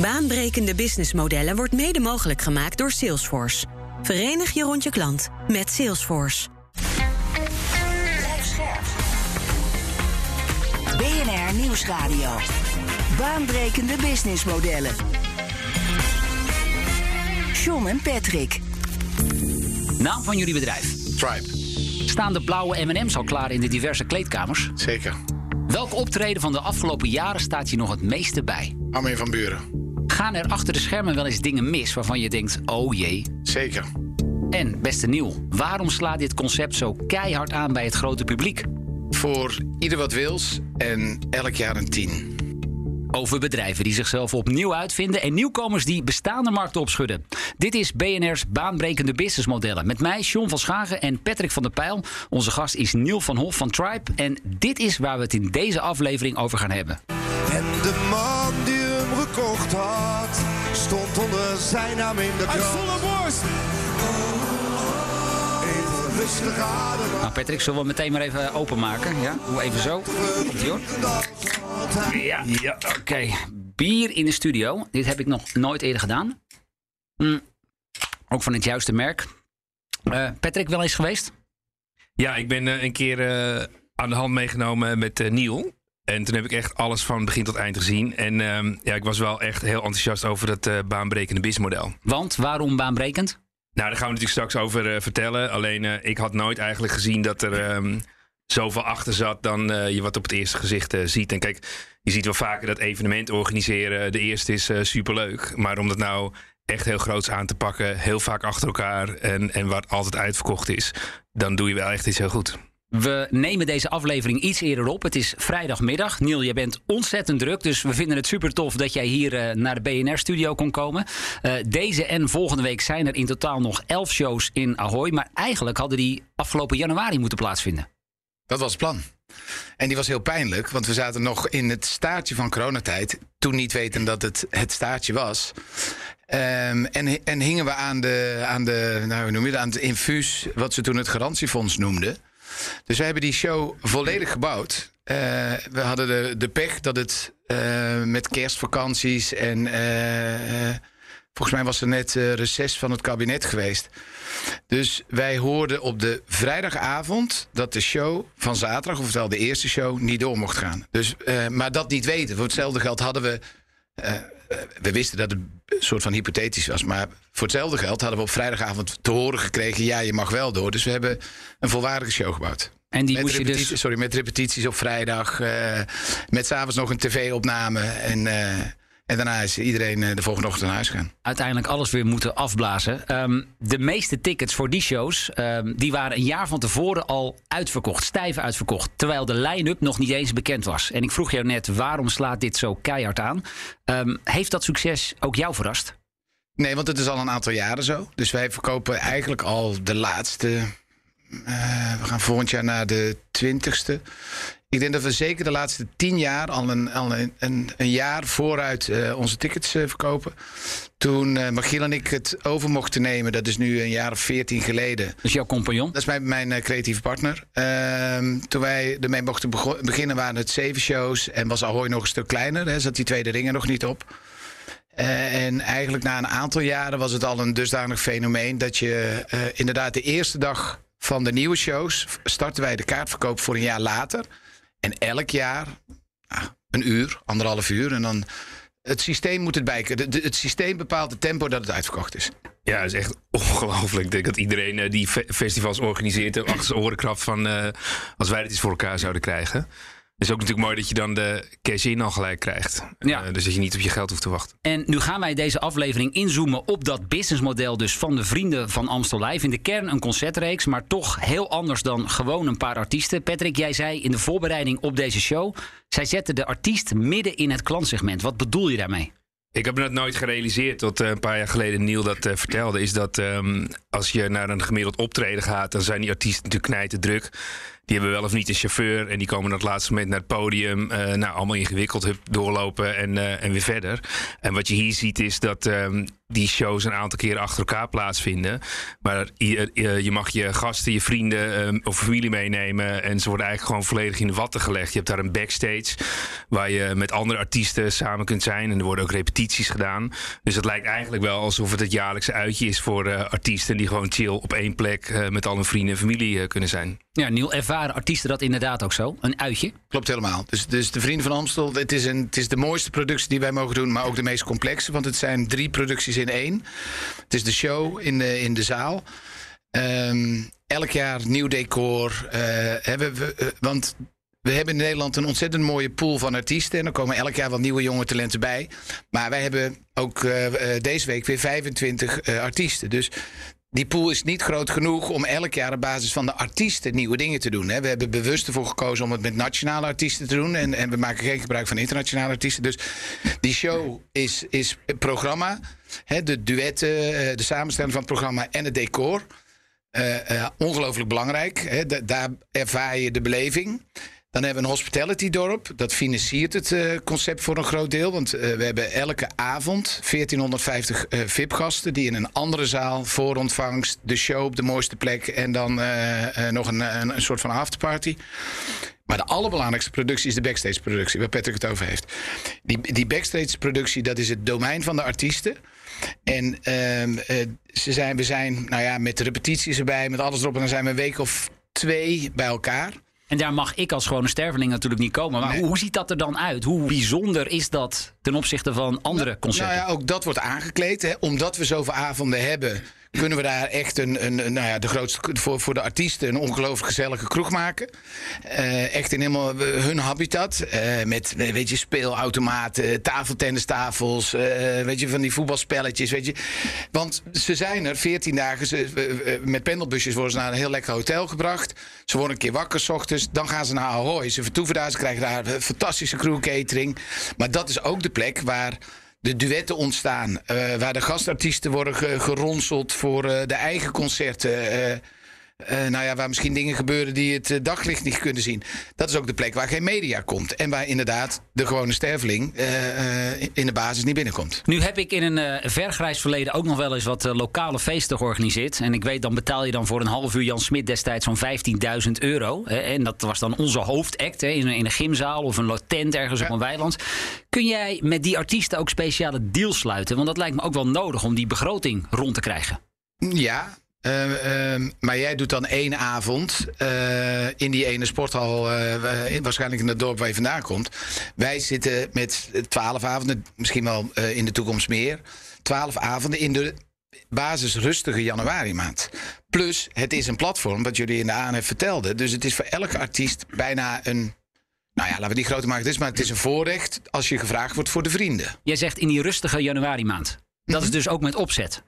Baanbrekende businessmodellen wordt mede mogelijk gemaakt door Salesforce. Verenig je rond je klant met Salesforce. BNR Nieuwsradio. Baanbrekende businessmodellen. John en Patrick. Naam van jullie bedrijf. Tribe. Staan de blauwe M&M's al klaar in de diverse kleedkamers? Zeker. Welk optreden van de afgelopen jaren staat je nog het meeste bij? Armin van Buren. Gaan er achter de schermen wel eens dingen mis waarvan je denkt: oh jee? Zeker. En beste Nieuw, waarom slaat dit concept zo keihard aan bij het grote publiek? Voor ieder wat wils en elk jaar een tien. Over bedrijven die zichzelf opnieuw uitvinden en nieuwkomers die bestaande markten opschudden. Dit is BNR's baanbrekende businessmodellen. Met mij, John van Schagen en Patrick van der Pijl. Onze gast is Niel van Hof van Tribe. En dit is waar we het in deze aflevering over gaan hebben. En de man die hem gekocht had, stond onder zijn naam in de krant. volle borst! Even rustig ademen. Nou, Patrick, zullen we meteen maar even openmaken? Ja, doe even zo. Hoor. Ja, ja oké. Bier in de studio. Dit heb ik nog nooit eerder gedaan. Hm. Ook van het juiste merk. Eh, Patrick, wel eens geweest? Ja, ik ben eh, een keer eh, aan de hand meegenomen met eh, Niel. En toen heb ik echt alles van begin tot eind gezien. En ehm, ja, ik was wel echt heel enthousiast over dat eh, baanbrekende businessmodel. Want waarom baanbrekend? Nou, daar gaan we natuurlijk straks over eh, vertellen. Alleen eh, ik had nooit eigenlijk gezien dat er ehm, zoveel achter zat dan je wat op het eerste gezicht ziet. En kijk, je ziet wel vaker dat evenementen organiseren. De eerste is superleuk. Maar om dat nou echt heel groots aan te pakken, heel vaak achter elkaar en, en wat altijd uitverkocht is, dan doe je wel echt iets heel goed. We nemen deze aflevering iets eerder op. Het is vrijdagmiddag. Niel, je bent ontzettend druk. Dus we vinden het super tof dat jij hier eh, naar de BNR-studio kon komen. Eh, deze en volgende week zijn er in totaal nog elf shows in Ahoy. Maar eigenlijk hadden die afgelopen januari moeten plaatsvinden. Dat was het plan. En die was heel pijnlijk, want we zaten nog in het staartje van coronatijd. Toen niet weten dat het het staartje was. Ehm, en, en hingen we aan de, aan de, nou, noem je aan het infuus, wat ze toen het garantiefonds noemden. Dus we hebben die show volledig gebouwd. Eh, we hadden de, de pech dat het eh, met kerstvakanties en eh, volgens mij was er net reces van het kabinet geweest. Dus wij hoorden op de vrijdagavond dat de show van zaterdag, oftewel de eerste show, niet door mocht gaan. Dus, maar dat niet weten. Voor hetzelfde geld hadden we. we wisten dat het een soort van hypothetisch was. Maar voor hetzelfde geld hadden we op vrijdagavond te horen gekregen: ja, je mag wel door. Dus we hebben een volwaardige show gebouwd. En die Met, moest je dus... sorry, met repetities op vrijdag. eh, met s'avonds nog een tv-opname. En, eh, en daarna is iedereen eh, de volgende ochtend naar huis gaan. uiteindelijk alles weer moeten afblazen. Ehm, de meeste tickets voor die shows ehm, die waren een jaar van tevoren al uitverkocht, stijf uitverkocht. Terwijl de line-up nog niet eens bekend was. En ik vroeg jou net, waarom slaat dit zo keihard aan? Ehm, heeft dat succes ook jou verrast? Nee, want het is al een aantal jaren zo. Dus wij verkopen eigenlijk al de laatste. eh, we gaan volgend jaar naar de twintigste. Ik denk dat we zeker de laatste tien jaar al een, al een, een, een jaar vooruit eh, onze tickets eh, verkopen. Toen uh, Magiel en ik het over mochten nemen, dat is nu een jaar of veertien geleden. Dus jouw compagnon? Dat is mijn, mijn eh, creatieve partner. Ehm, toen wij ermee mochten beginnen waren het zeven shows. En was Ahoy nog een stuk kleiner. Hè, zat die tweede ring er nog niet op. Eh, en eigenlijk na een aantal jaren was het al een dusdanig fenomeen... dat je eh, inderdaad de eerste dag van de nieuwe shows... starten wij de kaartverkoop voor een jaar later. En elk jaar ah, een uur, anderhalf uur. En dan het systeem moet het bijken. De- het systeem bepaalt het tempo dat het uitverkocht is. Ja, dat is echt ongelooflijk. Ik denk dat iedereen eh, die fe- festivals organiseert... er achter zijn oren van eh, als wij dit eens voor elkaar zouden krijgen. Het is ook natuurlijk mooi dat je dan de cash-in al gelijk krijgt. Ja. Eh, dus dat je niet op je geld hoeft te wachten. En nu gaan wij deze aflevering inzoomen op dat businessmodel dus van de vrienden van Amstel Live. In de kern een concertreeks, maar toch heel anders dan gewoon een paar artiesten. Patrick, jij zei in de voorbereiding op deze show, zij zetten de artiest midden in het klantsegment. Wat bedoel je daarmee? Ik heb me dat nooit gerealiseerd tot eh, een paar jaar geleden Neil dat eh, vertelde. Is dat ehm, als je naar een gemiddeld optreden gaat, dan zijn die artiesten natuurlijk knijten druk. Die hebben wel of niet een chauffeur. En die komen op het laatste moment naar het podium. eh, nou, allemaal ingewikkeld doorlopen en, eh, en weer verder. En wat je hier ziet is dat ehm, die shows een aantal keren achter elkaar plaatsvinden. Maar je, je- je mag je gasten, je vrienden ehm, of familie meenemen. En ze worden eigenlijk gewoon volledig in de watten gelegd. Je hebt daar een backstage waar je met andere artiesten samen kunt zijn. En er worden ook repetities gedaan. Dus het lijkt eigenlijk wel alsof het het jaarlijkse uitje is voor eh, artiesten die gewoon chill op één plek eh, met al hun vrienden en familie eh, kunnen zijn. Ja, Niel, ervaren artiesten dat inderdaad ook zo? Een uitje? Klopt helemaal. Dus, dus de Vrienden van Amstel, het is, een, het is de mooiste productie die wij mogen doen, maar ook de meest complexe. Want het zijn drie producties in één. Het is de show in de, in de zaal. Ehm, elk jaar nieuw decor. eh, hebben we, eh, want we hebben in Nederland een ontzettend mooie pool van artiesten. En er komen elk jaar wat nieuwe jonge talenten bij. Maar wij hebben ook eh, eh, deze week weer 25 eh, artiesten. Dus die pool is niet groot genoeg om elk jaar op basis van de artiesten nieuwe dingen te doen. Hè. We hebben bewust ervoor gekozen om het met nationale artiesten te doen. En, en we maken geen gebruik van internationale artiesten. Dus die show is, is het programma. Hè, de duetten, eh, de samenstelling van het programma en het decor. Eh, eh, ongelooflijk belangrijk. Hè. Da- daar ervaar je de beleving. Dan hebben we een hospitality dorp. Dat financiert het eh, concept voor een groot deel. Want eh, we hebben elke avond 1450 eh, VIP-gasten... die in een andere zaal voor ontvangst... de show op de mooiste plek... en dan nog een, een, soort van afterparty. Maar de allerbelangrijkste productie is de backstage-productie... waar Patrick het over heeft. Die, die backstage-productie, dat is het domein van de artiesten... En ehm, eh, ze zijn, we zijn, nou ja, met de repetities erbij, met alles erop en dan zijn we een week of twee bij elkaar. En daar mag ik als gewone sterveling natuurlijk niet komen. Maar Nee. hoe, hoe ziet dat er dan uit? Hoe bijzonder is dat ten opzichte van andere concerten? Nou ja, ook dat wordt aangekleed. Hè. Omdat we zoveel avonden hebben, kunnen we daar echt een, een, nou ja, de grootste voor, voor de artiesten een ongelooflijk gezellige kroeg maken. Eh, echt in helemaal hun habitat. Eh, met eh, weet je, speelautomaten, tafeltennistafels, eh, weet je, van die voetbalspelletjes. Weet je. Want ze zijn er 14 dagen. Ze, eh, eh, met pendelbusjes worden ze naar een heel lekker hotel gebracht. Ze worden een keer wakker s ochtends. Dan gaan ze naar Ahoy. Ze vertoeven daar. Ze krijgen daar fantastische crew. Maar dat is ook de plek waar de duetten ontstaan. eh, waar de gastartiesten worden ge- geronseld voor eh, de eigen concerten. Eh, nou ja, waar misschien dingen gebeuren die het eh, daglicht niet kunnen zien. Dat is ook de plek waar geen media komt. En waar inderdaad de gewone sterveling eh, in de basis niet binnenkomt. Nu heb ik in een vergrijs verleden ook nog wel eens wat lokale feesten georganiseerd. En ik weet, dan betaal je dan voor een half uur Jan Smit destijds zo'n 15.000 euro. Hè, en dat was dan onze hoofdact hè, in, een, in een gymzaal of een tent ergens op een weiland. Kun jij met die artiesten ook speciale deals sluiten? Want dat lijkt me ook wel nodig om die begroting rond te krijgen. Ja. Eh, ehm, maar jij doet dan één avond eh, in die ene sporthal, eh, eh, waarschijnlijk in het dorp waar je vandaan komt. Wij zitten met twaalf avonden, misschien wel in de toekomst meer. Twaalf avonden in de basis rustige januari maand. Plus, het is een platform, wat jullie in de ANF vertelden. Dus het is voor elke artiest bijna een. Nou ja, laten we die grote maken. Het is, maar het is een voorrecht als je gevraagd wordt voor de vrienden. Jij zegt in die rustige januari maand. Dat Mhm. is dus ook met opzet.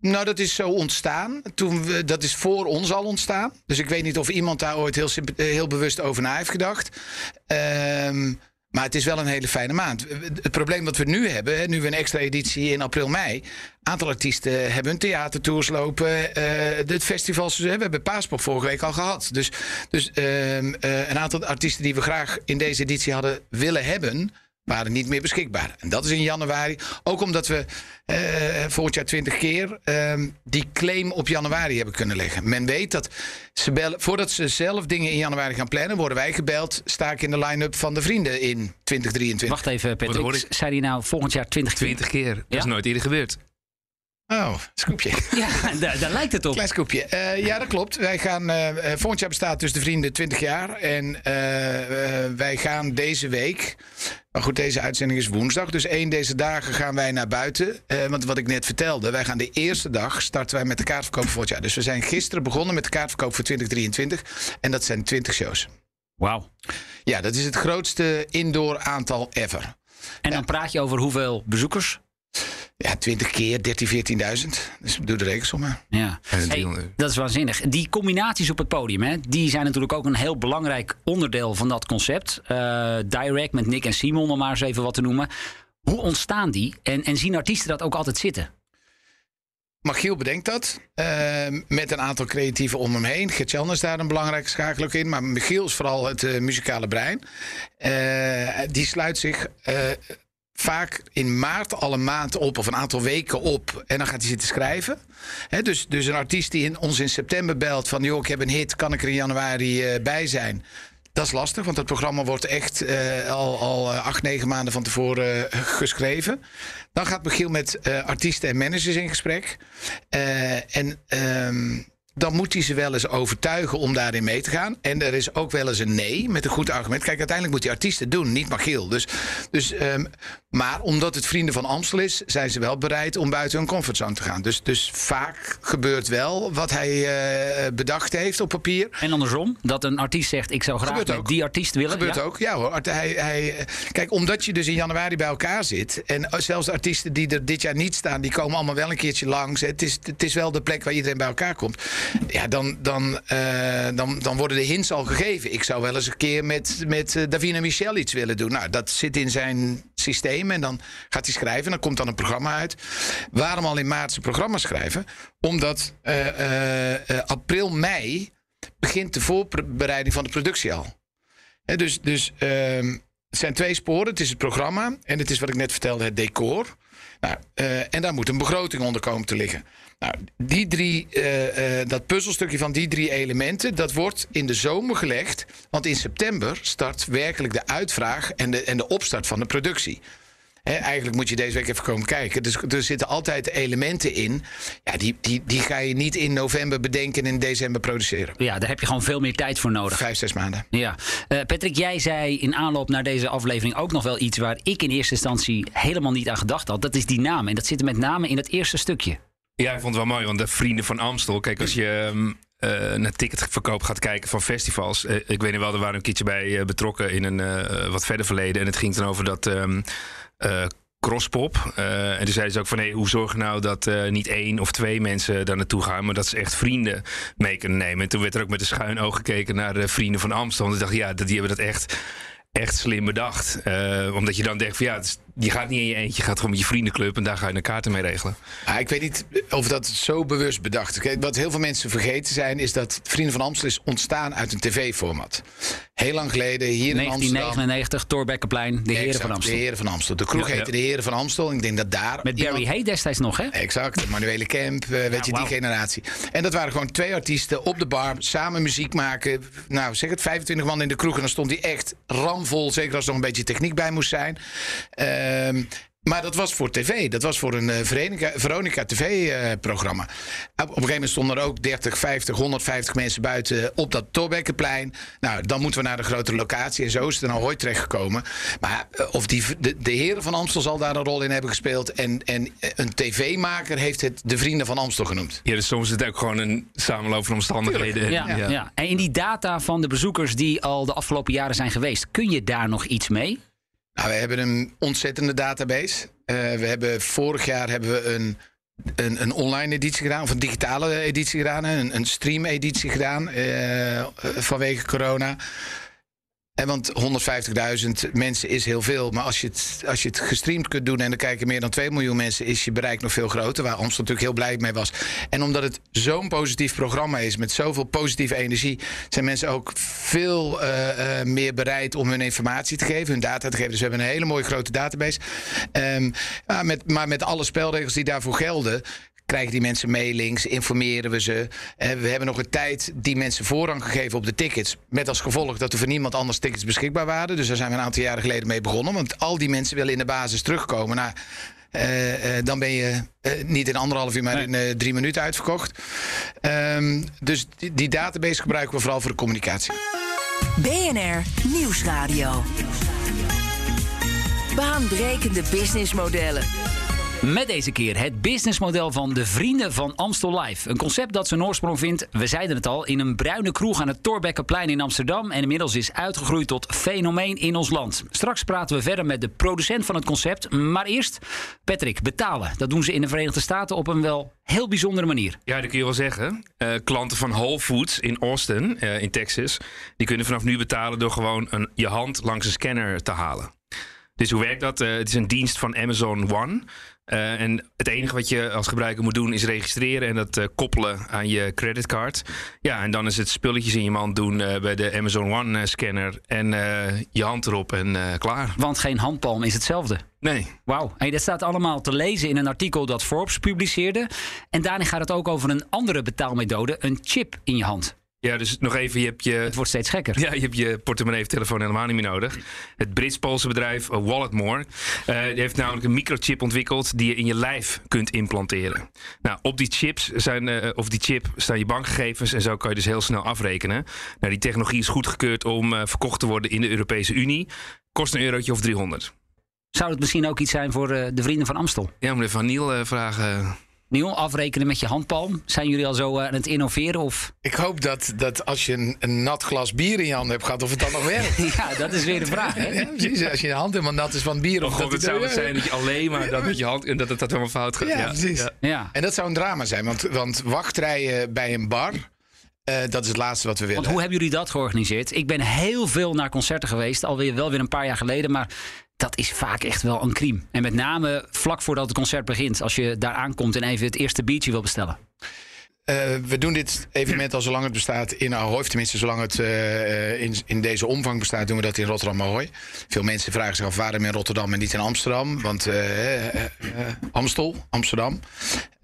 Nou, dat is zo ontstaan. Toen dat is voor ons al ontstaan. Dus ik weet niet of iemand daar ooit heel, eh, heel bewust over na heeft gedacht. Ehm, maar het is wel een hele fijne maand. Het probleem wat we nu hebben, nu we een extra editie in april, mei. aantal artiesten hebben hun theatertours lopen. eh het festivals, we hebben Paaspop vorige week al gehad. Dus, dus ehm, eh, een aantal artiesten die we graag in deze editie hadden willen hebben waren niet meer beschikbaar. En dat is in januari. Ook omdat we eh volgend jaar 20 keer ehm, die claim op januari hebben kunnen leggen. Men weet dat ze bellen, voordat ze zelf dingen in januari gaan plannen, worden wij gebeld. Sta ik in de line-up van de vrienden in 2023. Wacht even, hoor Patrick. ik? Zei hij nou volgend jaar 20 20 keer. Dat Ja? is nooit eerder gebeurd. Oh, scoopje. Ja, daar, daar lijkt het op. Klein scoopje. Eh, ja, dat klopt. Wij gaan, eh, volgend jaar bestaat dus de Vrienden 20 jaar. En wij gaan deze week. Maar goed, deze uitzending is woensdag. Dus één deze dagen gaan wij naar buiten. Eh, want wat ik net vertelde, wij gaan de eerste dag starten wij met de kaartverkoop voor volgend jaar. Dus we zijn gisteren begonnen met de kaartverkoop voor 2023. En dat zijn 20 shows. Wauw. Ja, dat is het grootste indoor aantal ever. En dan praat je over hoeveel bezoekers? Ja, 20 keer 13.000, 14.000. Dus doe de rekensommen. Ja. Ja, Hey, 300. dat is waanzinnig. Die combinaties op het podium, hè, die zijn natuurlijk ook een heel belangrijk onderdeel van dat concept. Eh, direct met Nick en Simon, om maar eens even wat te noemen. Hoe ontstaan die? En, en zien artiesten dat ook altijd zitten? Michiel bedenkt dat. eh, met een aantal creatieven om hem heen. Gertjan is daar een belangrijke schakel ook in. Maar Michiel is vooral het eh, muzikale brein. Eh, die sluit zich eh, vaak in maart al een maand op. Of een aantal weken op. En dan gaat hij zitten schrijven. Dus, dus een artiest die in, ons in september belt. Van joh, ik heb een hit. Kan ik er in januari eh, bij zijn? Dat is lastig, want het programma wordt echt eh, al, al eh, acht, negen maanden van tevoren geschreven. Dan gaat Michiel met artiesten en managers in gesprek. En ehm, dan moet hij ze wel eens overtuigen om daarin mee te gaan. En er is ook wel eens een nee met een goed argument. Kijk, uiteindelijk moet die artiesten het doen, niet Michiel. Dus, dus, ehm, maar omdat het Vrienden van Amstel is, zijn ze wel bereid om buiten hun comfortzone te gaan. Dus, dus vaak gebeurt wel wat hij eh, bedacht heeft op papier. En andersom, dat een artiest zegt: Ik zou graag met die artiest willen. Gebeurt ja? ook, ja hoor. Hij, hij, kijk, omdat je dus in januari bij elkaar zit. En zelfs de artiesten die er dit jaar niet staan, die komen allemaal wel een keertje langs. Het is, het is wel de plek waar iedereen bij elkaar komt. Ja, dan, dan, eh, dan, dan worden de hints al gegeven. Ik zou wel eens een keer met, met eh, Davina Michel iets willen doen. Nou, dat zit in zijn systeem. En dan gaat hij schrijven. En dan komt dan een programma uit. Waarom al in maart zijn programma schrijven? Omdat eh, april, mei begint de voorbereiding van de productie al. Hè, dus dus ehm, het zijn twee sporen. Het is het programma en het is wat ik net vertelde, het decor. Nou, eh, en daar moet een begroting onder komen te liggen. Nou, die drie, eh, eh, dat puzzelstukje van die drie elementen, dat wordt in de zomer gelegd. Want in september start werkelijk de uitvraag en de, en de opstart van de productie. Eigenlijk moet je deze week even komen kijken. Dus er zitten altijd elementen in. Ja, die, die, die ga je niet in november bedenken en in december produceren. Ja, daar heb je gewoon veel meer tijd voor nodig. Vijf, zes maanden. Ja. Eh, Patrick, jij zei in aanloop naar deze aflevering ook nog wel iets waar ik in eerste instantie helemaal niet aan gedacht had. Dat is die naam. En dat zit er met name in het eerste stukje. Ja, ik vond het wel mooi, want de vrienden van Amstel. Kijk, als je ehm, eh, naar ticketverkoop gaat kijken van festivals. eh, ik weet niet wel, er waren een keertje bij betrokken in een eh, wat verder verleden. En het ging dan over dat ehm, eh, crosspop. Eh, en toen zeiden ze ook van, hey, hoe zorg je nou dat eh, niet één of twee mensen daar naartoe gaan, maar dat ze echt vrienden mee kunnen nemen. En toen werd er ook met een schuin oog gekeken naar de vrienden van Amstel. Want ik dacht, ja, die hebben dat echt echt slim bedacht. Eh, omdat je dan denkt van ja, het is- je gaat niet in je eentje, je gaat gewoon met je vriendenclub en daar ga je een kaarten mee regelen. Ah, ik weet niet of dat zo bewust bedacht is. Wat heel veel mensen vergeten zijn, is dat Vrienden van Amstel is ontstaan uit een tv-format. Heel lang geleden, hier in Amsterdam. 1999, Torbekkenplein, de Heren van Amstel. De Heren van Amstel. De kroeg Ja, heette ja. de Heren van Amstel. Ik denk dat daar. Met iemand- Barry Hay destijds nog, hè? Exact, Manuele Kemp, eh, weet je, wauw. die generatie. En dat waren gewoon twee artiesten op de bar, samen muziek maken. Nou, zeg het, 25 man in de kroeg. En dan stond die echt ramvol, zeker als er nog een beetje techniek bij moest zijn. Ehm, maar dat was voor tv. Dat was voor een eh, Veronica, tv-programma. op een gegeven moment stonden er ook 30, 50, 150 mensen buiten op dat Torbekkenplein. Nou, dan moeten we naar de grotere locatie. En zo is het er nou ooit terechtgekomen. Maar eh, of die, de, de heren van Amstel zal daar een rol in hebben gespeeld. En, en eh, een tv-maker heeft het de Vrienden van Amstel genoemd. Ja, dus soms is het ook gewoon een samenloop van omstandigheden. Ja, ja. En in die data van de bezoekers die al de afgelopen jaren zijn geweest, kun je daar nog iets mee? Nou, we hebben een ontzettende database. Eh, we hebben vorig jaar hebben we een, een, een online editie gedaan, of een digitale editie gedaan, een, een stream editie gedaan eh, vanwege corona. En want 150.000 mensen is heel veel. Maar als je, het, als je het gestreamd kunt doen en er kijken meer dan 2 miljoen mensen, is je bereik nog veel groter. Waar Amstel natuurlijk heel blij mee was. En omdat het zo'n positief programma is met zoveel positieve energie, zijn mensen ook veel eh, eh, meer bereid om hun informatie te geven, hun data te geven. Dus we hebben een hele mooie grote database. Ehm, met, maar met alle spelregels die daarvoor gelden, krijgen die mensen mailings, informeren we ze. Eh, we hebben nog een tijd die mensen voorrang gegeven op de tickets. Met als gevolg dat er voor niemand anders tickets beschikbaar waren. Dus daar zijn we een aantal jaren geleden mee begonnen. Want al die mensen willen in de basis terugkomen. Nou, eh, eh, dan ben je eh, niet in anderhalf uur, maar in eh, drie minuten uitverkocht. Ehm, dus die, die database gebruiken we vooral voor de communicatie. BNR Nieuwsradio. Baanbrekende businessmodellen. Met deze keer het businessmodel van de Vrienden van Amstel Live. Een concept dat zijn oorsprong vindt, we zeiden het al, in een bruine kroeg aan het Torbekkenplein in Amsterdam. En inmiddels is uitgegroeid tot fenomeen in ons land. Straks praten we verder met de producent van het concept. Maar eerst, Patrick, betalen. Dat doen ze in de Verenigde Staten op een wel heel bijzondere manier. Ja, dat kun je wel zeggen. Eh, klanten van Whole Foods in Austin, eh, in Texas, die kunnen vanaf nu betalen door gewoon een, je hand langs een scanner te halen. Dus hoe werkt dat? Eh, het is een dienst van Amazon One. Uh, en het enige wat je als gebruiker moet doen is registreren en dat uh, koppelen aan je creditcard. Ja, en dan is het spulletjes in je mand doen uh, bij de Amazon One scanner en je hand erop en klaar. Want geen handpalm is hetzelfde. Nee. Wauw. Hey, dat staat allemaal te lezen in een artikel dat Forbes publiceerde. En daarin gaat het ook over een andere betaalmethode, een chip in je hand. Ja, dus nog even, je hebt je... Het wordt steeds gekker. Ja, je hebt je portemonnee of telefoon helemaal niet meer nodig. Het Brits-Poolse bedrijf uh, Walletmore uh, die heeft namelijk een microchip ontwikkeld die je in je lijf kunt implanteren. Nou, op die chips zijn, uh, of die chip staan je bankgegevens en zo kan je dus heel snel afrekenen. Nou, die technologie is goedgekeurd om verkocht te worden in de Europese Unie. Kost een eurotje of 300. Zou het misschien ook iets zijn voor de vrienden van Amstel? Ja, moet even van Niel vragen. Niel, afrekenen met je handpalm. Zijn jullie al zo aan het innoveren? Of? Ik hoop dat, dat als je een, een, nat glas bier in je hand hebt gehad, of het dan nog werkt. ja, dat is weer de vraag. Hè? Ja, precies. Als je hand helemaal nat is van bier. Of oh, God, het zou het zijn dat je alleen maar dat met je hand en dat het dat helemaal fout gaat. Ja, precies. Ja. En dat zou een drama zijn, want, want wachtrijen bij een bar. Uh, dat is het laatste wat we willen. Want hoe hebben jullie dat georganiseerd? Ik ben heel veel naar concerten geweest, alweer wel weer een paar jaar geleden. Maar dat is vaak echt wel een crime. En met name vlak voordat het concert begint. Als je daar aankomt en even het eerste biertje wil bestellen. Uh, we doen dit evenement al zolang het bestaat in Ahoy. Tenminste, zolang het uh, in, in, deze omvang bestaat, doen we dat in Rotterdam Ahoy. Veel mensen vragen zich af waarom in Rotterdam en niet in Amsterdam. Want uh, Amstel, Amsterdam.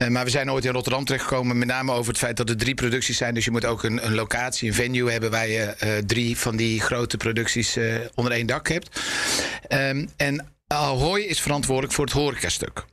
maar we zijn ooit in Rotterdam terechtgekomen. Met name over het feit dat er drie producties zijn. Dus je moet ook een, een locatie, een venue hebben... waar je drie van die grote producties onder één dak hebt. Um, en Ahoy is verantwoordelijk voor het horecastuk.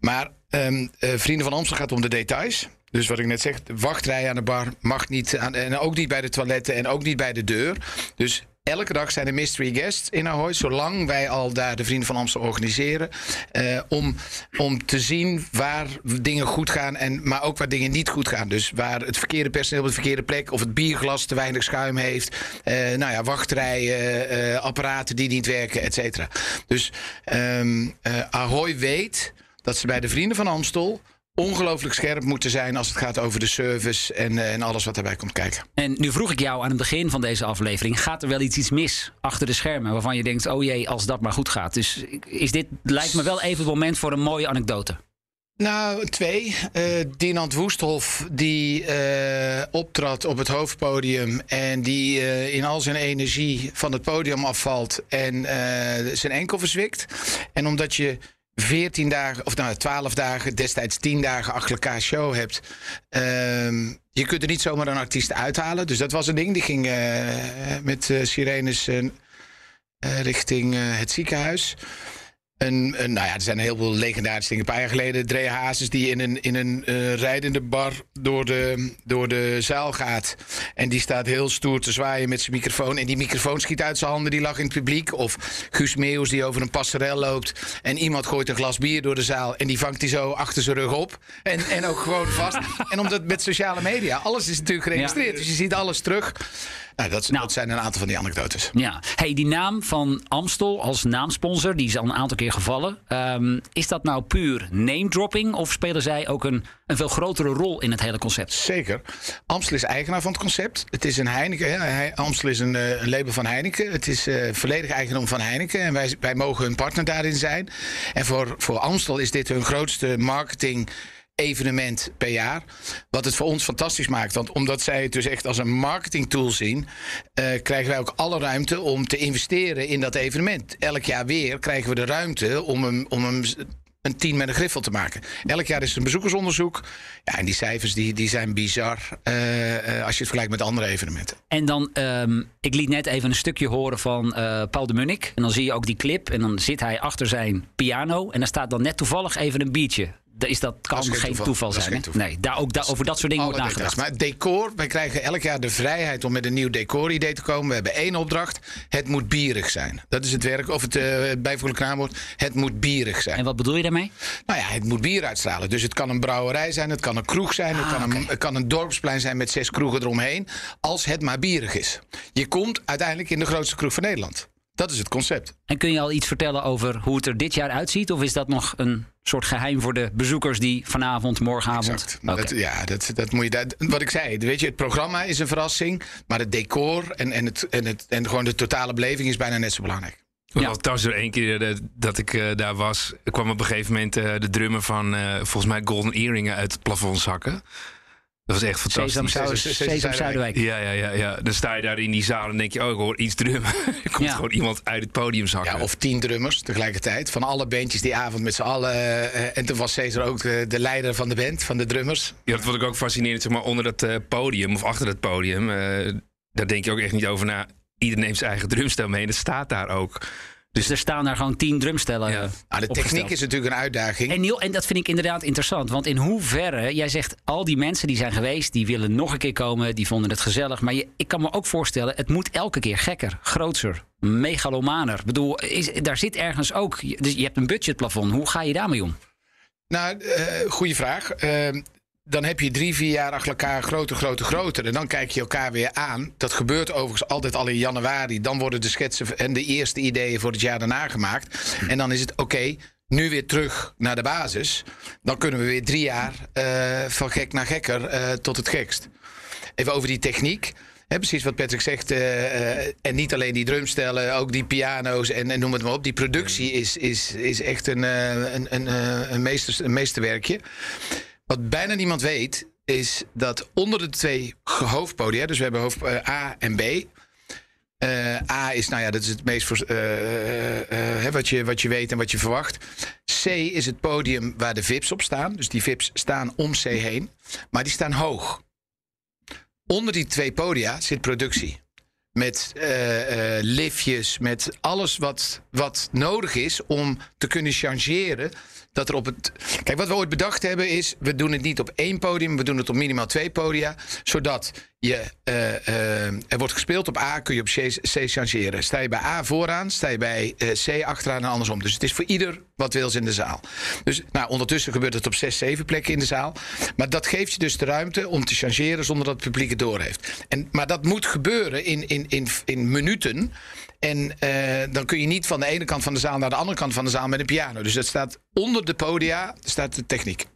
Maar um, Vrienden van Amstel gaat om de details... Dus wat ik net zeg, wachtrij aan de bar mag niet. En ook niet bij de toiletten en ook niet bij de deur. Dus elke dag zijn er mystery guests in Ahoy. Zolang wij al daar de Vrienden van Amsterdam organiseren. Uh, om, om te zien waar dingen goed gaan. En, maar ook waar dingen niet goed gaan. Dus waar het verkeerde personeel op de verkeerde plek. Of het bierglas te weinig schuim heeft. Uh, nou ja, wachtrijen, uh, apparaten die niet werken, et cetera. Dus um, Ahoy weet dat ze bij de Vrienden van Amstel ongelooflijk scherp moeten zijn als het gaat over de service en, eh, en alles wat daarbij komt kijken. En nu vroeg ik jou aan het begin van deze aflevering: gaat er wel iets, iets mis achter de schermen waarvan je denkt: oh jee, als dat maar goed gaat? Dus is dit lijkt me wel even het moment voor een mooie anekdote. Nou, twee. Uh, Dinant Woesthof, die uh, optrad op het hoofdpodium en die uh, in al zijn energie van het podium afvalt en zijn enkel verzwikt. En omdat je 14 dagen, of nou 12 dagen, destijds 10 dagen achter elkaar show hebt. Uh, je kunt er niet zomaar een artiest uithalen. Dus dat was een ding. Die ging uh, met uh, sirenes uh, richting het ziekenhuis. Nou ja, er zijn heel veel legendarische dingen. Een paar jaar geleden Dre Hazes die in een, in een uh, rijdende bar door de, door de zaal gaat. En die staat heel stoer te zwaaien met zijn microfoon. En die microfoon schiet uit zijn handen, die lag in het publiek. Of Guus Meeuws die over een passerel loopt. En iemand gooit een glas bier door de zaal. En die vangt hij zo achter zijn rug op. En, en ook gewoon vast. en omdat met sociale media, alles is natuurlijk geregistreerd. Dus je ziet alles terug. Nou, dat, nou, dat, zijn een aantal van die anekdotes. Ja. Hey, die naam van Amstel als naamsponsor, die is al een aantal keer gevallen. Um, is dat nou puur name dropping of spelen zij ook een, een veel grotere rol in het hele concept? Zeker. Amstel is eigenaar van het concept. Het is een Heineken. Amstel is een, eh, een, label van Heineken. Het is uh, volledig eigendom van Heineken. En wij, wij mogen hun partner daarin zijn. En voor, voor Amstel is dit hun grootste marketing evenement per jaar. Wat het voor ons fantastisch maakt. Want omdat zij het dus echt als een marketingtool zien, uh, krijgen wij ook alle ruimte om te investeren in dat evenement. Elk jaar weer krijgen we de ruimte om hem, om hem een team met een griffel te maken. Elk jaar is er een bezoekersonderzoek. Ja, en die cijfers die, die zijn bizar uh, uh, als je het vergelijkt met andere evenementen. En dan, um, ik liet net even een stukje horen van Paul de Munnik. En dan zie je ook die clip. En dan zit hij achter zijn piano. En dan staat dan net toevallig even een biertje is dat kan geen toeval, zijn. Nee, daar, ook daar, over dat soort dingen wordt nagedacht. Maar decor, wij krijgen elk jaar de vrijheid om met een nieuw decor-idee te komen. We hebben één opdracht. Het moet bierig zijn. Dat is het werk, of het uh, bijvoeglijk naamwoord. Het moet bierig zijn. En wat bedoel je daarmee? Nou ja, het moet bier uitstralen. Dus het kan een brouwerij zijn, het kan een kroeg zijn, het, kan een, ah, het kan een dorpsplein zijn met zes kroegen eromheen. Als het maar bierig is. Je komt uiteindelijk in de grootste kroeg van Nederland. Dat is het concept. En kun je al iets vertellen over hoe het er dit jaar uitziet? Of is dat nog een soort geheim voor de bezoekers die vanavond, morgenavond. Okay. Dat, ja, dat, dat moet je. Dat, wat ik zei, weet je, het programma is een verrassing. Maar het decor en, en, het, en, het, en gewoon de totale beleving is bijna net zo belangrijk. Ja. Althans, door één keer eh, dat ik eh, daar was, kwam op een gegeven moment eh, de drummer van eh, volgens mij Golden Earringen uit het plafond zakken. Dat was echt fantastisch. Sesam. Ja, ja, ja, ja. Dan sta je daar in die zaal en denk je, oh, ik hoor iets drummen. er komt Ja. gewoon iemand uit het podium zakken. Ja, of tien drummers tegelijkertijd. Van alle bandjes die avond met z'n allen. eh, en toen was Cesar ook de, de leider van de band, van de drummers. Ja, dat vond ik ook fascinerend. Zeg maar, onder dat eh, podium of achter het podium, eh, daar denk je ook echt niet over na. Iedereen neemt zijn eigen drumstel mee en dat staat daar ook. Dus er staan daar gewoon tien drumstellen. Ja. eh, Nou, de techniek is natuurlijk een uitdaging. En Niel, en dat vind ik inderdaad interessant. Want in hoeverre, jij zegt al die mensen die zijn geweest, die willen nog een keer komen, die vonden het gezellig. Maar je, ik kan me ook voorstellen, het moet elke keer gekker, groter, megalomaner. Ik bedoel, is, daar zit ergens ook. Dus je hebt een budgetplafond. Hoe ga je daarmee om? Nou, eh goede vraag. Eh, dan heb je drie, vier jaar achter elkaar groter, groter, groter. En dan kijk je elkaar weer aan. Dat gebeurt overigens altijd al in januari. Dan worden de schetsen en de eerste ideeën voor het jaar daarna gemaakt. En dan is het oké, nu weer terug naar de basis. Dan kunnen we weer drie jaar eh, van gek naar gekker eh, tot het gekst. Even over die techniek. Precies wat Patrick zegt. eh, en niet alleen die drumstellen, ook die piano's en, en noem het maar op. Die productie is, is, is echt een, een, een, een, meester, een meesterwerkje. Wat bijna niemand weet, is dat onder de twee hoofdpodia, dus we hebben hoofd eh, A en B. Eh, A is, nou ja, dat is het meest voor, eh, wat, je, wat je weet en wat je verwacht. C is het podium waar de VIP's op staan. Dus die VIP's staan om C heen, maar die staan hoog. Onder die twee podia zit productie. Met liftjes, met alles wat, wat nodig is om te kunnen changeren. Dat er op het. Kijk, wat we ooit bedacht hebben is: we doen het niet op één podium, we doen het op minimaal twee podia. Zodat eh, eh, er wordt gespeeld op A, kun je op C, changeren. Sta je bij A vooraan, sta je bij eh, C achteraan en andersom. Dus het is voor ieder wat wils in de zaal. Dus nou, ondertussen gebeurt het op zes, zeven plekken in de zaal. Maar dat geeft je dus de ruimte om te changeren zonder dat het publiek het doorheeft. En, maar dat moet gebeuren in, in, in, in minuten. En dan kun je niet van de ene kant van de zaal naar de andere kant van de zaal met een piano. Dus dat staat onder de podia, staat de techniek.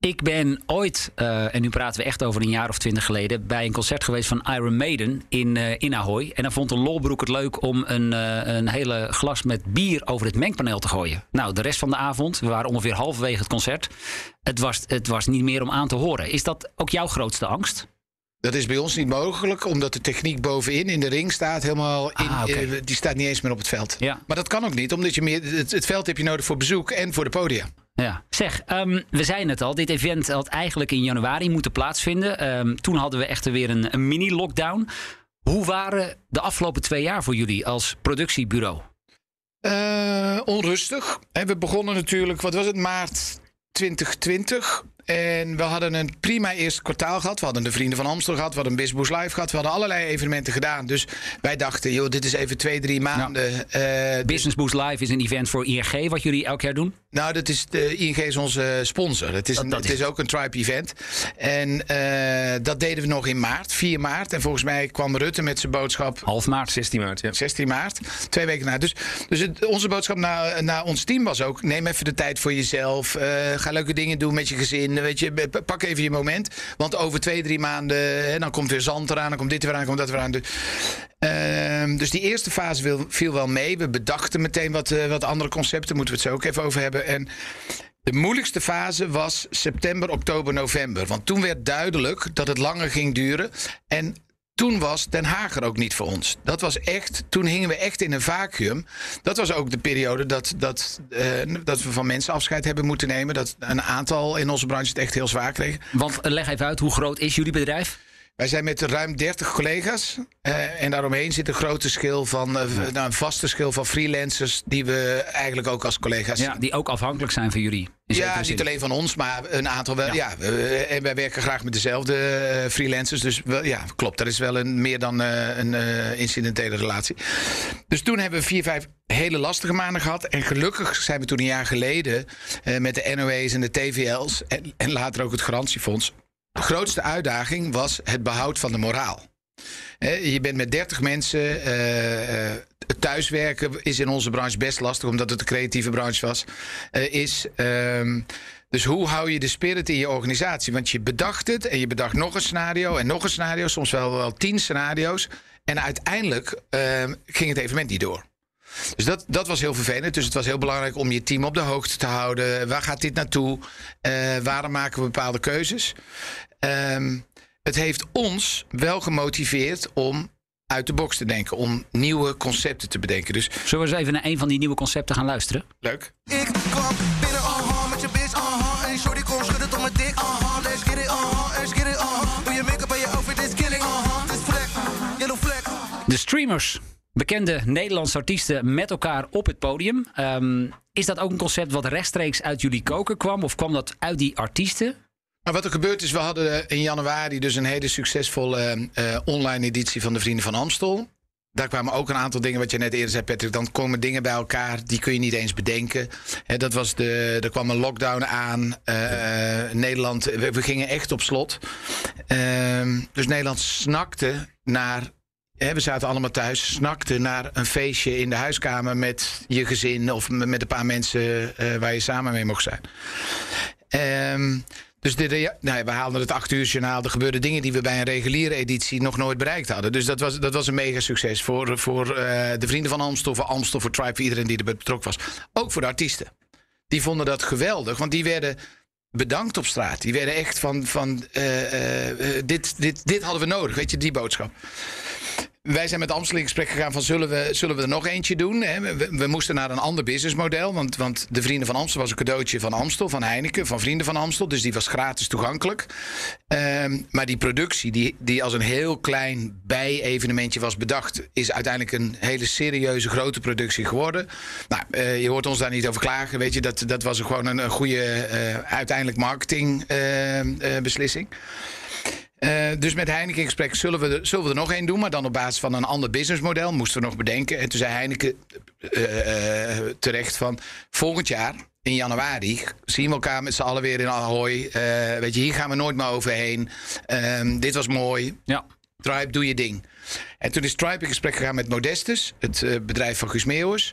Ik ben ooit, eh, en nu praten we echt over een jaar of twintig geleden, bij een concert geweest van Iron Maiden in, eh, in Ahoy. En dan vond de Lolbroek het leuk om een, eh, een hele glas met bier over het mengpaneel te gooien. Nou, de rest van de avond, we waren ongeveer halverwege het concert. Het was, het was niet meer om aan te horen. Is dat ook jouw grootste angst? Dat is bij ons niet mogelijk, omdat de techniek bovenin in de ring staat helemaal. In, Ah, eh, die staat niet eens meer op het veld. Ja. Maar dat kan ook niet, omdat je meer. Het, het veld heb je nodig voor bezoek en voor de podia. Ja, zeg, ehm, we zeiden het al. Dit event had eigenlijk in januari moeten plaatsvinden. Ehm, toen hadden we echter weer een, een mini-lockdown. Hoe waren de afgelopen twee jaar voor jullie als productiebureau? Eh, onrustig. En we begonnen natuurlijk, wat was het, maart 2020. En we hadden een prima eerste kwartaal gehad. We hadden de Vrienden van Amstel gehad. We hadden Bizboes Live gehad. We hadden allerlei evenementen gedaan. Dus wij dachten, joh, dit is even twee, drie maanden. Eh, Business Boost Live is een event voor ING, wat jullie elk jaar doen. Nou, dat is de ING is onze sponsor. Het is, een, dat het is ook een Tribe event. En eh, dat deden we nog in maart, 4 maart. En volgens mij kwam Rutte met zijn boodschap Half maart. 16 maart, ja. 16 maart, twee weken na. Dus, dus het- onze boodschap naar, naar ons team was ook: neem even de tijd voor jezelf. eh, ga leuke dingen doen met je gezin. Weet je, pak even je moment. Want over twee, drie maanden, hè, dan komt weer zand eraan, dan komt dit weer aan, dan komt dat weer aan. Dus, ehm, dus die eerste fase viel, wel mee. We bedachten meteen wat, eh, wat andere concepten, moeten we het zo ook even over hebben. En de moeilijkste fase was september, oktober, november. Want toen werd duidelijk dat het langer ging duren. En toen was Den Haag er ook niet voor ons. Dat was echt, toen hingen we echt in een vacuüm. Dat was ook de periode dat, dat, eh, dat we van mensen afscheid hebben moeten nemen. Dat een aantal in onze branche het echt heel zwaar kregen. Want eh, leg even uit, hoe groot is jullie bedrijf? Wij zijn met ruim 30 collega's. eh, en daaromheen zit een grote schil van, eh, nou, een vaste schil van freelancers. die we eigenlijk ook als collega's Ja, die ook afhankelijk zijn van jullie. Ja, zin. niet alleen van ons, maar een aantal wel. Ja. Ja, we- en wij werken graag met dezelfde eh, freelancers. Dus wel, ja, klopt. Dat is wel een, meer dan eh, een eh, incidentele relatie. Dus toen hebben we vier, vijf hele lastige maanden gehad. En gelukkig zijn we toen een jaar geleden eh, met de NOE's en de TVL's en, en later ook het garantiefonds. De grootste uitdaging was het behoud van de moraal. Je bent met 30 mensen. het thuiswerken is in onze branche best lastig, omdat het een creatieve branche was. eh, is. ehm, dus hoe hou je de spirit in je organisatie? Want je bedacht het en je bedacht nog een scenario en nog een scenario, soms wel, wel tien scenario's. En uiteindelijk ehm, ging het evenement niet door. Dus dat, dat was heel vervelend. Dus het was heel belangrijk om je team op de hoogte te houden. Waar gaat dit naartoe? Eh, waarom maken we bepaalde keuzes? Ehm, het heeft ons wel gemotiveerd om uit de box te denken. Om nieuwe concepten te bedenken. Dus Zullen we eens even naar een van die nieuwe concepten gaan luisteren? leuk. Ik kwam binnen, aha, met je bitch, aha. En shorty kon schudden tot mijn dik, aha. Let's get it, aha, let's get it, aha. Doe je make-up en je outfit is killing, aha. Yellow. De streamers. Bekende Nederlandse artiesten met elkaar op het podium. Ehm, is dat ook een concept wat rechtstreeks uit jullie koken kwam? Of kwam dat uit die artiesten? Maar wat er gebeurd is, we hadden in januari dus een hele succesvolle eh, online editie van de Vrienden van Amstel. Daar kwamen ook een aantal dingen, wat je net eerder zei, Patrick. Dan komen dingen bij elkaar, die kun je niet eens bedenken. Dat was de, er kwam een lockdown aan. eh, Nederland, we, we gingen echt op slot. Ehm, dus Nederland snakte naar. We zaten allemaal thuis, snakte naar een feestje in de huiskamer met je gezin of met een paar mensen eh, waar je samen mee mocht zijn. Ehm, dus we haalden het acht uur journaal. Er gebeurden dingen die we bij een reguliere editie nog nooit bereikt hadden. Dus dat was, dat was een mega succes voor, voor eh, de vrienden van Amstel, Amstel, voor Tribe, voor iedereen die erbij betrokken was. Ook voor de artiesten. Die vonden dat geweldig, want die werden bedankt op straat. Die werden echt van, van eh, dit, dit, dit hadden we nodig, weet je, die boodschap. Wij zijn met Amstel in gesprek gegaan van zullen we, zullen we er nog eentje doen? Hè? We, moesten naar een ander businessmodel. Want, want de Vrienden van Amstel was een cadeautje van Amstel, van Heineken, van Vrienden van Amstel. Dus die was gratis toegankelijk. Ehm, maar die productie, die, die als een heel klein bij-evenementje was bedacht, is uiteindelijk een hele serieuze grote productie geworden. Nou, eh, je hoort ons daar niet over klagen. Weet je, dat, dat was gewoon een, goede eh, uiteindelijk marketingbeslissing. Eh, dus met Heineken in gesprek zullen we, er, zullen we er nog één doen, maar dan op basis van een ander businessmodel. Moesten we nog bedenken. En toen zei Heineken eh, eh, terecht van volgend jaar. In januari zien we elkaar met z'n allen weer in Ahoy. Weet je, hier gaan we nooit meer overheen. Ehm, dit was mooi. Ja. Tribe, doe je ding. En toen is Tribe in gesprek gegaan met Modestus, het eh, bedrijf van Guus.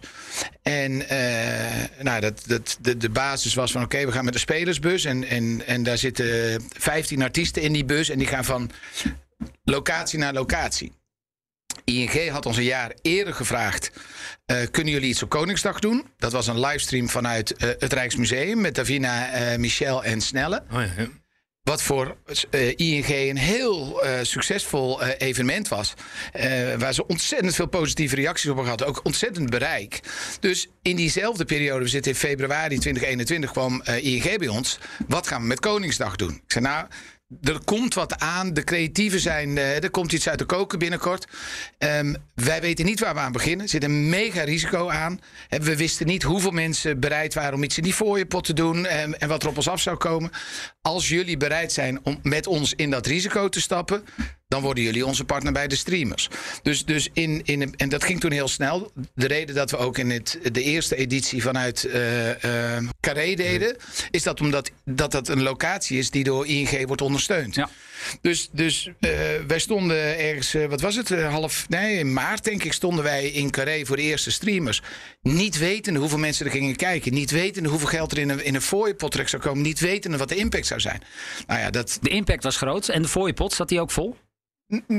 En eh, nou, dat, dat, de, de basis was van oké, we gaan met een spelersbus. En, en, en daar zitten 15 artiesten in die bus. En die gaan van locatie naar locatie. ING had ons een jaar eerder gevraagd: eh, kunnen jullie iets op Koningsdag doen? Dat was een livestream vanuit het Rijksmuseum met Davina, Michel en Snelle. Oh ja, ja. Wat voor eh, ING een heel eh, succesvol eh, evenement was. Waar ze ontzettend veel positieve reacties op gehad. Ook ontzettend bereik. Dus in diezelfde periode, we zitten in februari 2021, kwam ING bij ons. Wat gaan we met Koningsdag doen? Ik zei nou. Er komt wat aan. De creatieven zijn. eh, er komt iets uit de koken binnenkort. Ehm, wij weten niet waar we aan beginnen. Er zit een mega risico aan. We wisten niet hoeveel mensen bereid waren om iets in die fooiepot te doen. En, en wat er op ons af zou komen. Als jullie bereid zijn om met ons in dat risico te stappen. Dan worden jullie onze partner bij de streamers. Dus, dus in, in, en dat ging toen heel snel. De reden dat we ook in het, de eerste editie vanuit eh, Carré deden. Is dat omdat dat, dat een locatie is die door ING wordt ondersteund. Ja. Dus, dus eh, wij stonden ergens, wat was het, half, nee, in maart denk ik, stonden wij in Carré voor de eerste streamers. Niet wetende hoeveel mensen er gingen kijken. Niet wetende hoeveel geld er in een, in een fooiepot terecht zou komen. Niet wetende wat de impact zou zijn. Nou ja, dat, De impact was groot. En de fooiepot, zat die ook vol?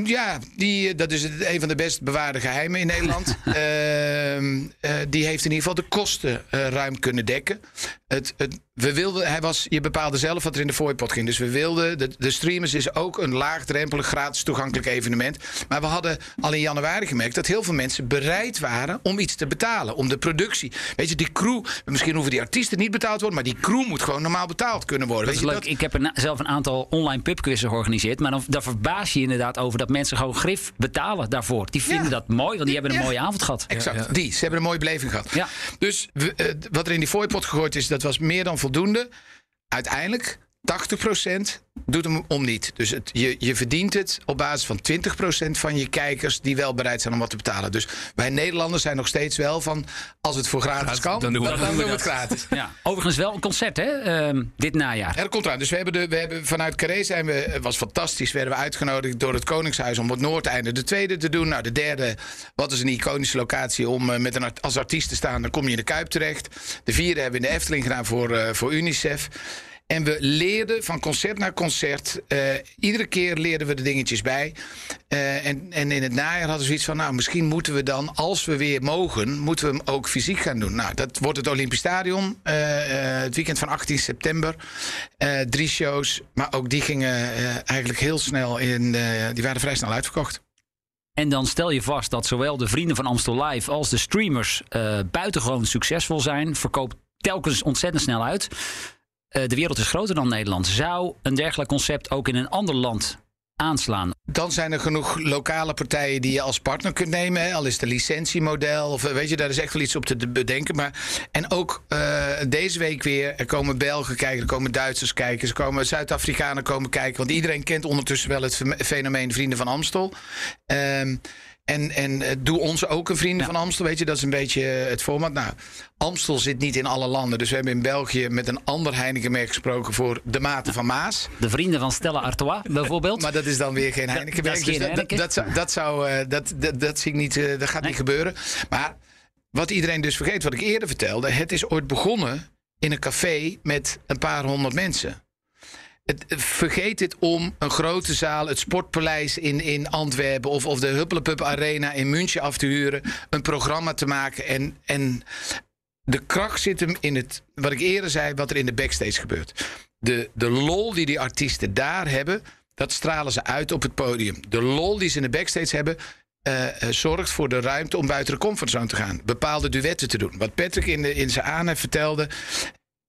Ja, die, dat is een van de best bewaarde geheimen in Nederland. Ehm, eh, die heeft in ieder geval de kosten eh, ruim kunnen dekken. Het, het, we wilden, hij was, je bepaalde zelf wat er in de fooipot ging. Dus we wilden, de, de streamers is ook een laagdrempelig, gratis toegankelijk evenement. Maar we hadden al in januari gemerkt dat heel veel mensen bereid waren om iets te betalen. Om de productie. Weet je, die crew, misschien hoeven die artiesten niet betaald worden, maar die crew moet gewoon normaal betaald kunnen worden. Dat is Weet je, leuk. Ik heb een, zelf een aantal online pubquizzen georganiseerd. Maar dan, daar verbaas je je inderdaad over dat mensen gewoon grif betalen daarvoor. Die vinden Ja. dat mooi, want die hebben een Ja. mooie avond gehad. Exact, die. Ze hebben een mooie beleving gehad. Ja. Dus we, eh, wat er in die fooipot gegooid is, dat was meer dan voldoende. Uiteindelijk, 80% doet hem om niet. Dus het, je, je verdient het op basis van 20% van je kijkers... die wel bereid zijn om wat te betalen. Dus wij Nederlanders zijn nog steeds wel van... als het voor gratis kan, dan doen we- dan, dan doen doen we we het gratis. Ja. Overigens wel een concert, hè? ehm, dit najaar. Ja, dat komt eraan. Dus we hebben, de, we hebben vanuit Carré zijn we, het was fantastisch, werden we uitgenodigd door het Koningshuis om het Noordeinde de tweede te doen. Nou, de derde, wat is een iconische locatie om eh, met een, als artiest te staan, dan kom je in de Kuip terecht. De vierde hebben we in de Efteling gedaan voor, eh, voor UNICEF. En we leerden van concert naar concert. Eh, iedere keer leerden we de dingetjes bij. Eh, en, en in het najaar hadden we zoiets van... nou, misschien moeten we dan, als we weer mogen... moeten we hem ook fysiek gaan doen. Nou, dat wordt het Olympisch Stadion. eh, het weekend van 18 september. Drie shows. Maar ook die gingen eigenlijk heel snel in... die waren vrij snel uitverkocht. En dan stel je vast dat zowel de vrienden van Amstel Live als de streamers buitengewoon succesvol zijn. Verkoopt telkens ontzettend snel uit. Eh, de wereld is groter dan Nederland. Zou een dergelijk concept ook in een ander land aanslaan? Dan zijn er genoeg lokale partijen die je als partner kunt nemen. Al is het licentiemodel. Of eh, weet je, daar is echt wel iets op te de- bedenken. Maar, en ook eh, deze week weer. Er komen Belgen kijken, er komen Duitsers kijken. Er komen Zuid-Afrikanen komen kijken. Want iedereen kent ondertussen wel het fenomeen Vrienden van Amstel. Ehm, en, en eh, doe ons ook een Vrienden van Amstel. Weet je, dat is een beetje eh, het format. Nou, Amstel zit niet in alle landen. Dus we hebben in België met een ander Heinekenmerk gesproken voor de Maten van Maas. De vrienden van Stella Artois bijvoorbeeld. Maar dat is dan weer geen Heineken. dat Dus dat, Heineken. dat, zou, dat, zou, eh, dat, dat, dat zie ik niet, dat gaat Nee. niet gebeuren. Maar wat iedereen dus vergeet, wat ik eerder vertelde, het is ooit begonnen in een café met een paar honderd mensen. Vergeet het om een grote zaal, het Sportpaleis in, in Antwerpen of, of de Huppelepup Arena in München af te huren, een programma te maken. En, en de kracht zit hem in het, wat ik eerder zei, wat er in de backstage gebeurt. De, de lol die die artiesten daar hebben, dat stralen ze uit op het podium. De lol die ze in de backstage hebben, eh, eh, zorgt voor de ruimte om buiten de comfortzone te gaan. Bepaalde duetten te doen. Wat Patrick in, de, in zijn aanhef vertelde.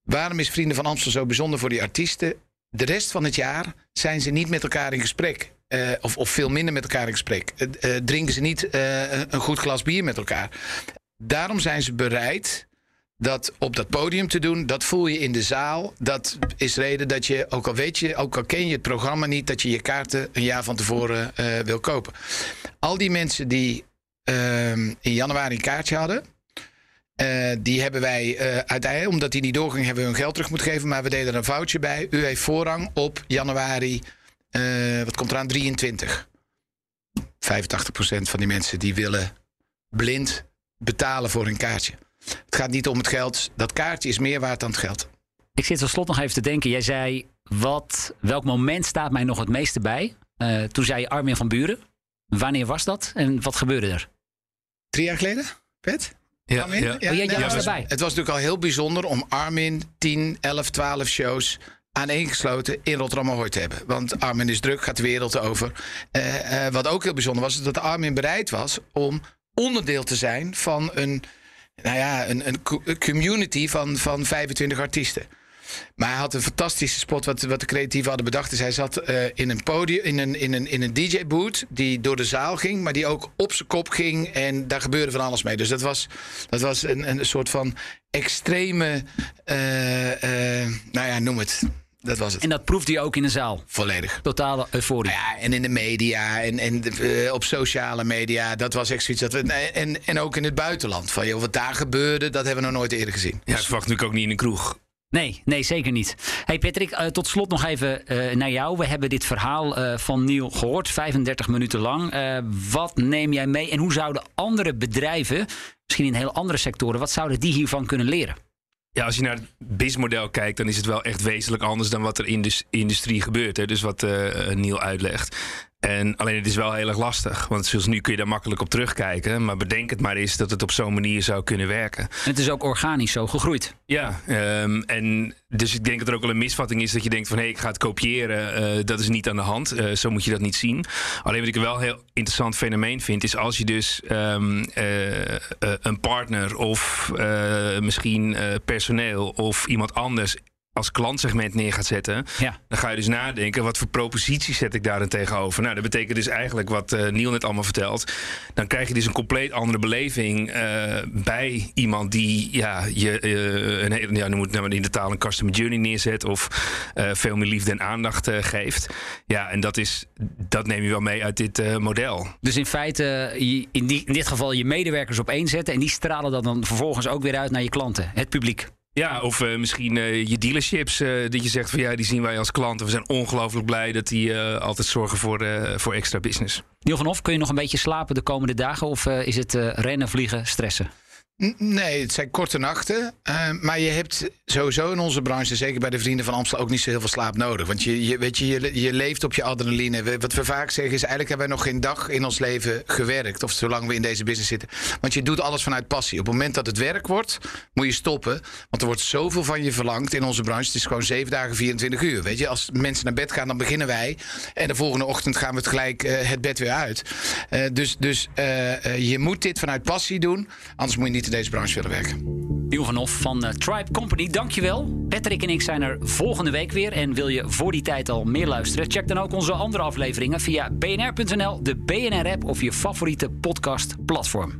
Waarom is Vrienden van Amstel zo bijzonder voor die artiesten? De rest van het jaar zijn ze niet met elkaar in gesprek. Eh, of, of veel minder met elkaar in gesprek. Eh, eh, drinken ze niet een goed glas bier met elkaar. Daarom zijn ze bereid dat op dat podium te doen. Dat voel je in de zaal. Dat is reden dat je, ook al weet je, ook al ken je het programma niet, dat je je kaarten een jaar van tevoren wil kopen. Al die mensen die ehm, in januari een kaartje hadden. Eh, die hebben wij eh, uiteindelijk, omdat die niet doorging, hebben we hun geld terug moeten geven. Maar we deden er een foutje bij. U heeft voorrang op januari, eh, wat komt eraan, 23. 85% van die mensen die willen blind betalen voor hun kaartje. Het gaat niet om het geld. Dat kaartje is meer waard dan het geld. Ik zit tot slot nog even te denken. Jij zei, wat, welk moment staat mij nog het meeste bij? Toen zei je Armin van Buren. Wanneer was dat en wat gebeurde er? Drie jaar geleden, Pet? Ja, Armin? ja. Oh, jij- jij nee, was het erbij. Het was natuurlijk al heel bijzonder om Armin 10, 11, 12 shows aaneengesloten in Rotterdam Ahoy te hebben. Want Armin is druk, gaat de wereld over. Eh, eh, wat ook heel bijzonder was, is dat Armin bereid was om onderdeel te zijn van een, nou ja, een, een community van, van 25 artiesten. Maar hij had een fantastische spot wat, wat de creatieven hadden bedacht. Dus hij zat eh, in een podium, in een, in een, in een DJ-boot die door de zaal ging, maar die ook op zijn kop ging. En daar gebeurde van alles mee. Dus dat was, dat was een, een soort van extreme, eh, eh, nou ja, noem het. Dat was het. En dat proefde je ook in de zaal. Volledig. Totale euforie. Nou ja, en in de media en, en op sociale media. Dat was echt zoiets. Dat we, en, en ook in het buitenland. Van, joh, wat daar gebeurde, dat hebben we nog nooit eerder gezien. Ja, ik verwacht natuurlijk ook niet in een kroeg. Nee, nee, zeker niet. Hey Patrick, eh, tot slot nog even eh, naar jou. We hebben dit verhaal eh, van Neil gehoord, 35 minuten lang. Wat neem jij mee en hoe zouden andere bedrijven, misschien in heel andere sectoren, wat zouden die hiervan kunnen leren? Ja, als je naar het BIS-model kijkt, dan is het wel echt wezenlijk anders dan wat er in de industrie gebeurt. Hè? Dus wat eh Neil uitlegt. En alleen het is wel heel erg lastig. Want zoals nu kun je daar makkelijk op terugkijken. Maar bedenk het maar eens dat het op zo'n manier zou kunnen werken. En het is ook organisch zo gegroeid. Ja, ehm, en dus ik denk dat er ook wel een misvatting is dat je denkt van hé, ik ga het kopiëren. Eh, dat is niet aan de hand. Eh, zo moet je dat niet zien. Alleen wat ik wel een heel interessant fenomeen vind, is als je dus ehm, eh, een partner of misschien personeel of iemand anders als klantsegment neer gaat zetten, Ja. dan ga je dus nadenken, wat voor proposities zet ik daar dan tegenover? Nou, dat betekent dus eigenlijk wat eh Neil net allemaal vertelt. Dan krijg je dus een compleet andere beleving eh, bij iemand die ja, je eh, een ja, noem het nou in de taal een customer journey neerzet of veel meer liefde en aandacht geeft. Ja, en dat, is, dat neem je wel mee uit dit model. Dus in feite, in, die, in dit geval je medewerkers op één zetten en die stralen dat dan vervolgens ook weer uit naar je klanten, het publiek. Ja, of eh, misschien eh, je dealerships, eh, dat je zegt van ja, die zien wij als klanten. We zijn ongelooflijk blij dat die altijd zorgen voor, voor extra business. Neil van Hof, kun je nog een beetje slapen de komende dagen of is het rennen, vliegen, stressen? Nee, het zijn korte nachten. Eh, maar je hebt sowieso in onze branche, zeker bij de Vrienden van Amstel, ook niet zo heel veel slaap nodig. Want je, je, weet je, je, leeft op je adrenaline. Wat we vaak zeggen is, eigenlijk hebben wij nog geen dag in ons leven gewerkt. Of zolang we in deze business zitten. Want je doet alles vanuit passie. Op het moment dat het werk wordt, moet je stoppen. Want er wordt zoveel van je verlangd in onze branche. Het is gewoon zeven dagen, 24 uur. Weet je, als mensen naar bed gaan, dan beginnen wij. En de volgende ochtend gaan we het gelijk eh, het bed weer uit. Eh, dus dus je moet dit vanuit passie doen. Anders moet je niet in deze branche willen werken. Niel van Hoff van eh, Tribe Company, dankjewel. Patrick en ik zijn er volgende week weer. En wil je voor die tijd al meer luisteren? Check dan ook onze andere afleveringen via bnr.nl, de BNR-app of je favoriete podcastplatform.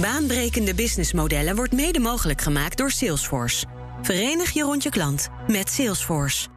Baanbrekende businessmodellen wordt mede mogelijk gemaakt door Salesforce. Verenig je rond je klant met Salesforce.